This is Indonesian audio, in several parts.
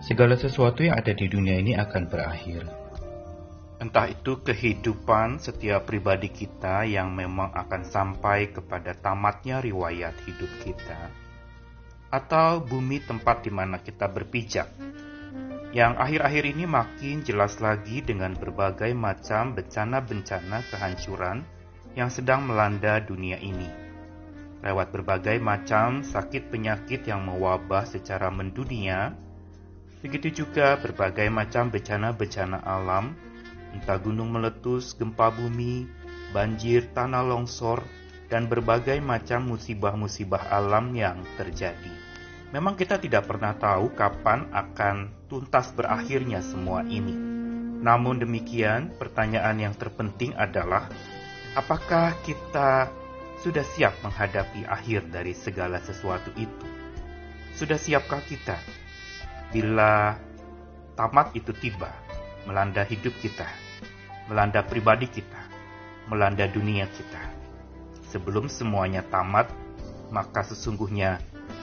Segala sesuatu yang ada di dunia ini akan berakhir. Entah itu kehidupan setiap pribadi kita yang memang akan sampai kepada tamatnya riwayat hidup kita, atau bumi tempat di mana kita berpijak, yang akhir-akhir ini makin jelas lagi dengan berbagai macam bencana-bencana kehancuran yang sedang melanda dunia ini. Lewat berbagai macam sakit penyakit yang mewabah secara mendunia, begitu juga berbagai macam bencana-bencana alam entah gunung meletus, gempa bumi, banjir, tanah longsor, dan berbagai macam musibah-musibah alam yang terjadi. Memang kita tidak pernah tahu kapan akan tuntas berakhirnya semua ini. Namun demikian, pertanyaan yang terpenting adalah apakah kita sudah siap menghadapi akhir dari segala sesuatu itu? Sudah siapkah kita bila tamat itu tiba? melanda hidup kita, melanda pribadi kita, melanda dunia kita. Sebelum semuanya tamat, maka sesungguhnya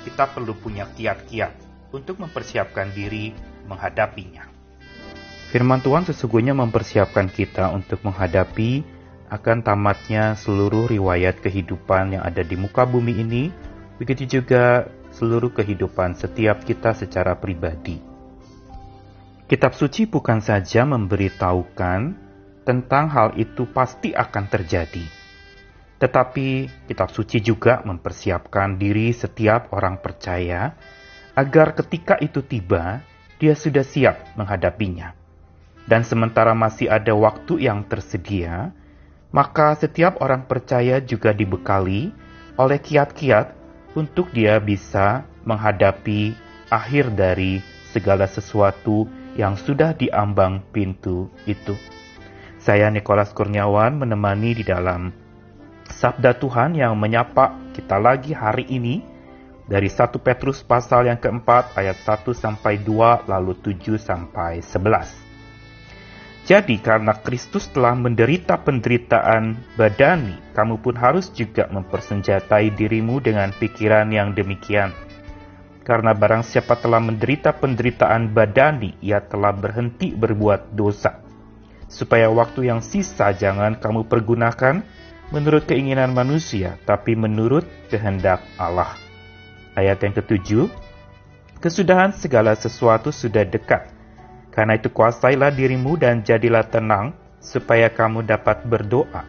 kita perlu punya kiat-kiat untuk mempersiapkan diri menghadapinya. Firman Tuhan sesungguhnya mempersiapkan kita untuk menghadapi akan tamatnya seluruh riwayat kehidupan yang ada di muka bumi ini, begitu juga seluruh kehidupan setiap kita secara pribadi. Kitab suci bukan saja memberitahukan tentang hal itu pasti akan terjadi, tetapi kitab suci juga mempersiapkan diri setiap orang percaya agar ketika itu tiba, dia sudah siap menghadapinya. Dan sementara masih ada waktu yang tersedia, maka setiap orang percaya juga dibekali oleh kiat-kiat untuk dia bisa menghadapi akhir dari segala sesuatu yang sudah diambang pintu itu. Saya Nikolas Kurniawan menemani di dalam Sabda Tuhan yang menyapa kita lagi hari ini dari 1 Petrus pasal yang keempat ayat 1 sampai 2 lalu 7 sampai 11. Jadi karena Kristus telah menderita penderitaan badani, kamu pun harus juga mempersenjatai dirimu dengan pikiran yang demikian karena barang siapa telah menderita penderitaan badani, ia telah berhenti berbuat dosa. Supaya waktu yang sisa jangan kamu pergunakan menurut keinginan manusia, tapi menurut kehendak Allah. Ayat yang ketujuh, Kesudahan segala sesuatu sudah dekat. Karena itu kuasailah dirimu dan jadilah tenang, supaya kamu dapat berdoa.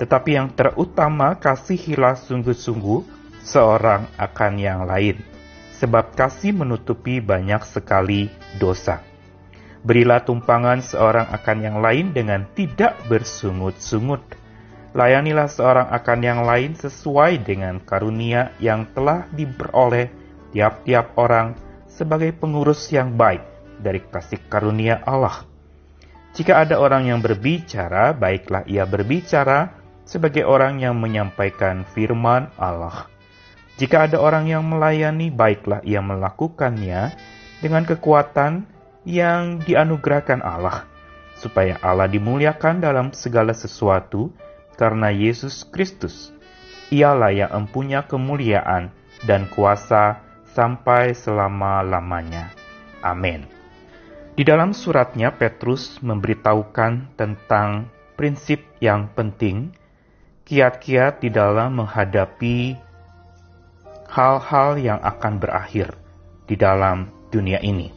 Tetapi yang terutama kasihilah sungguh-sungguh seorang akan yang lain sebab kasih menutupi banyak sekali dosa. Berilah tumpangan seorang akan yang lain dengan tidak bersungut-sungut. Layanilah seorang akan yang lain sesuai dengan karunia yang telah diperoleh tiap-tiap orang sebagai pengurus yang baik dari kasih karunia Allah. Jika ada orang yang berbicara, baiklah ia berbicara sebagai orang yang menyampaikan firman Allah. Jika ada orang yang melayani, baiklah ia melakukannya dengan kekuatan yang dianugerahkan Allah, supaya Allah dimuliakan dalam segala sesuatu karena Yesus Kristus. Ialah yang empunya kemuliaan dan kuasa sampai selama-lamanya. Amin. Di dalam suratnya, Petrus memberitahukan tentang prinsip yang penting, kiat-kiat di dalam menghadapi hal-hal yang akan berakhir di dalam dunia ini.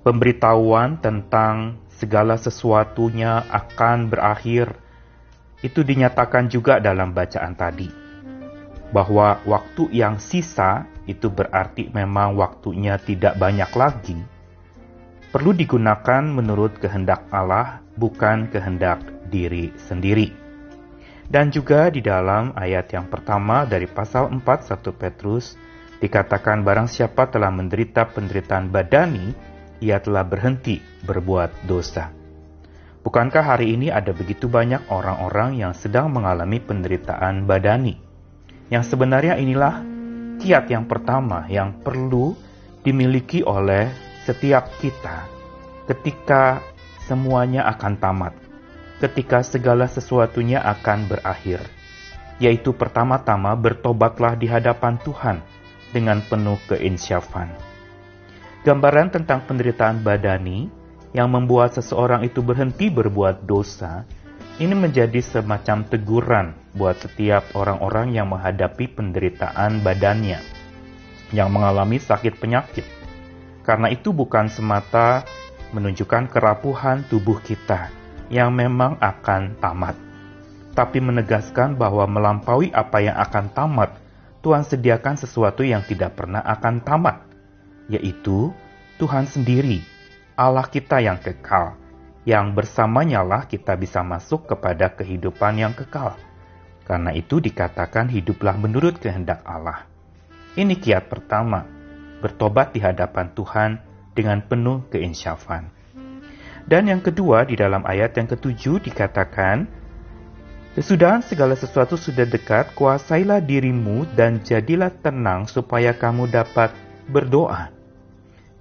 Pemberitahuan tentang segala sesuatunya akan berakhir itu dinyatakan juga dalam bacaan tadi. Bahwa waktu yang sisa itu berarti memang waktunya tidak banyak lagi. Perlu digunakan menurut kehendak Allah, bukan kehendak diri sendiri. Dan juga di dalam ayat yang pertama dari pasal 4 1 Petrus dikatakan barang siapa telah menderita penderitaan badani, ia telah berhenti berbuat dosa. Bukankah hari ini ada begitu banyak orang-orang yang sedang mengalami penderitaan badani? Yang sebenarnya inilah kiat yang pertama yang perlu dimiliki oleh setiap kita ketika semuanya akan tamat ketika segala sesuatunya akan berakhir, yaitu pertama-tama bertobatlah di hadapan Tuhan dengan penuh keinsyafan. Gambaran tentang penderitaan badani yang membuat seseorang itu berhenti berbuat dosa, ini menjadi semacam teguran buat setiap orang-orang yang menghadapi penderitaan badannya, yang mengalami sakit penyakit. Karena itu bukan semata menunjukkan kerapuhan tubuh kita yang memang akan tamat, tapi menegaskan bahwa melampaui apa yang akan tamat, Tuhan sediakan sesuatu yang tidak pernah akan tamat, yaitu Tuhan sendiri, Allah kita yang kekal, yang bersamanya lah kita bisa masuk kepada kehidupan yang kekal. Karena itu dikatakan hiduplah menurut kehendak Allah. Ini kiat pertama, bertobat di hadapan Tuhan dengan penuh keinsyafan. Dan yang kedua, di dalam ayat yang ketujuh dikatakan, Sesudah segala sesuatu sudah dekat, kuasailah dirimu dan jadilah tenang supaya kamu dapat berdoa.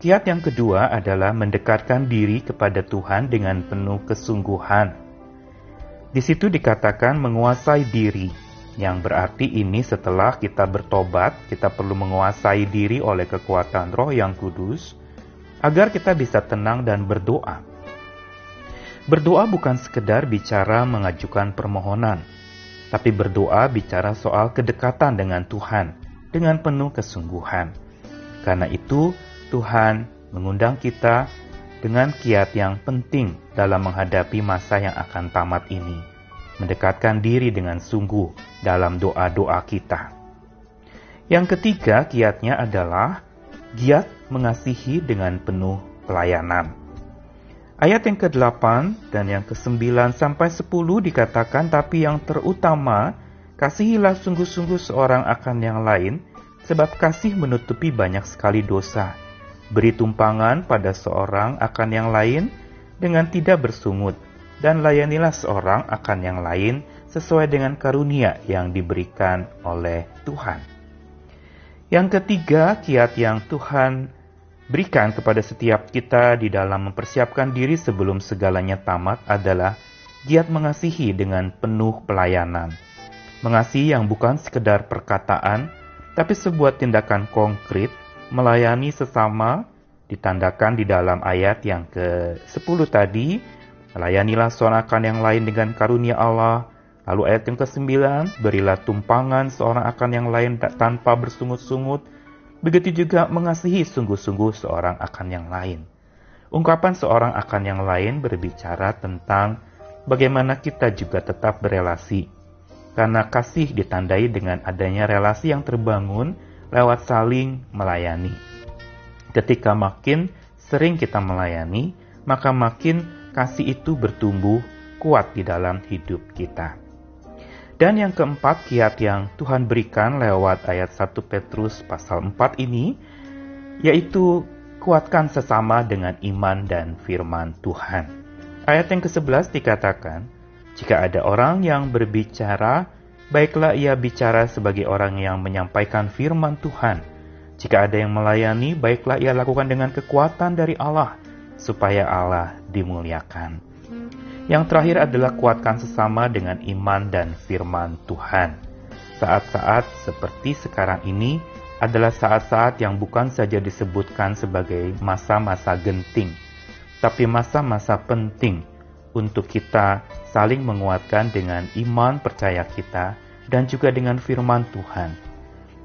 Kiat yang kedua adalah mendekatkan diri kepada Tuhan dengan penuh kesungguhan. Di situ dikatakan menguasai diri, yang berarti ini setelah kita bertobat, kita perlu menguasai diri oleh kekuatan roh yang kudus, agar kita bisa tenang dan berdoa. Berdoa bukan sekedar bicara mengajukan permohonan, tapi berdoa bicara soal kedekatan dengan Tuhan dengan penuh kesungguhan. Karena itu, Tuhan mengundang kita dengan kiat yang penting dalam menghadapi masa yang akan tamat ini, mendekatkan diri dengan sungguh dalam doa-doa kita. Yang ketiga, kiatnya adalah giat mengasihi dengan penuh pelayanan. Ayat yang ke-8 dan yang ke-9 sampai 10 dikatakan, Tapi yang terutama, kasihilah sungguh-sungguh seorang akan yang lain, sebab kasih menutupi banyak sekali dosa. Beri tumpangan pada seorang akan yang lain dengan tidak bersungut, dan layanilah seorang akan yang lain sesuai dengan karunia yang diberikan oleh Tuhan. Yang ketiga, kiat yang Tuhan berikan kepada setiap kita di dalam mempersiapkan diri sebelum segalanya tamat adalah giat mengasihi dengan penuh pelayanan. Mengasihi yang bukan sekedar perkataan, tapi sebuah tindakan konkret melayani sesama ditandakan di dalam ayat yang ke-10 tadi, melayanilah seorang yang lain dengan karunia Allah, Lalu ayat yang ke-9, berilah tumpangan seorang akan yang lain tanpa bersungut-sungut, begitu juga mengasihi sungguh-sungguh seorang akan yang lain. Ungkapan seorang akan yang lain berbicara tentang bagaimana kita juga tetap berelasi, karena kasih ditandai dengan adanya relasi yang terbangun lewat saling melayani. Ketika makin sering kita melayani, maka makin kasih itu bertumbuh kuat di dalam hidup kita. Dan yang keempat, kiat yang Tuhan berikan lewat ayat 1 Petrus pasal 4 ini, yaitu kuatkan sesama dengan iman dan firman Tuhan. Ayat yang ke-11 dikatakan, jika ada orang yang berbicara, baiklah ia bicara sebagai orang yang menyampaikan firman Tuhan. Jika ada yang melayani, baiklah ia lakukan dengan kekuatan dari Allah, supaya Allah dimuliakan. Yang terakhir adalah kuatkan sesama dengan iman dan firman Tuhan. Saat-saat seperti sekarang ini adalah saat-saat yang bukan saja disebutkan sebagai masa-masa genting, tapi masa-masa penting untuk kita saling menguatkan dengan iman percaya kita dan juga dengan firman Tuhan.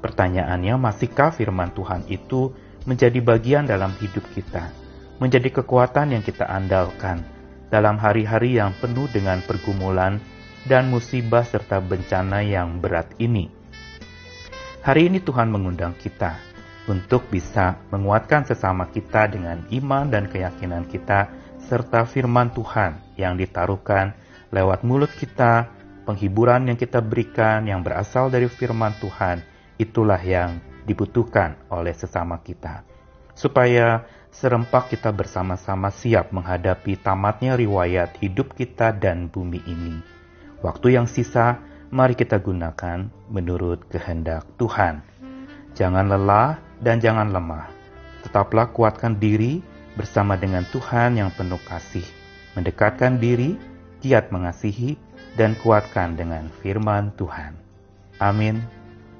Pertanyaannya, masihkah firman Tuhan itu menjadi bagian dalam hidup kita, menjadi kekuatan yang kita andalkan? dalam hari-hari yang penuh dengan pergumulan dan musibah serta bencana yang berat ini. Hari ini Tuhan mengundang kita untuk bisa menguatkan sesama kita dengan iman dan keyakinan kita serta firman Tuhan yang ditaruhkan lewat mulut kita, penghiburan yang kita berikan yang berasal dari firman Tuhan, itulah yang dibutuhkan oleh sesama kita. Supaya serempak kita bersama-sama siap menghadapi tamatnya riwayat hidup kita dan bumi ini. Waktu yang sisa, mari kita gunakan menurut kehendak Tuhan. Jangan lelah dan jangan lemah. Tetaplah kuatkan diri bersama dengan Tuhan yang penuh kasih. Mendekatkan diri, giat mengasihi, dan kuatkan dengan firman Tuhan. Amin.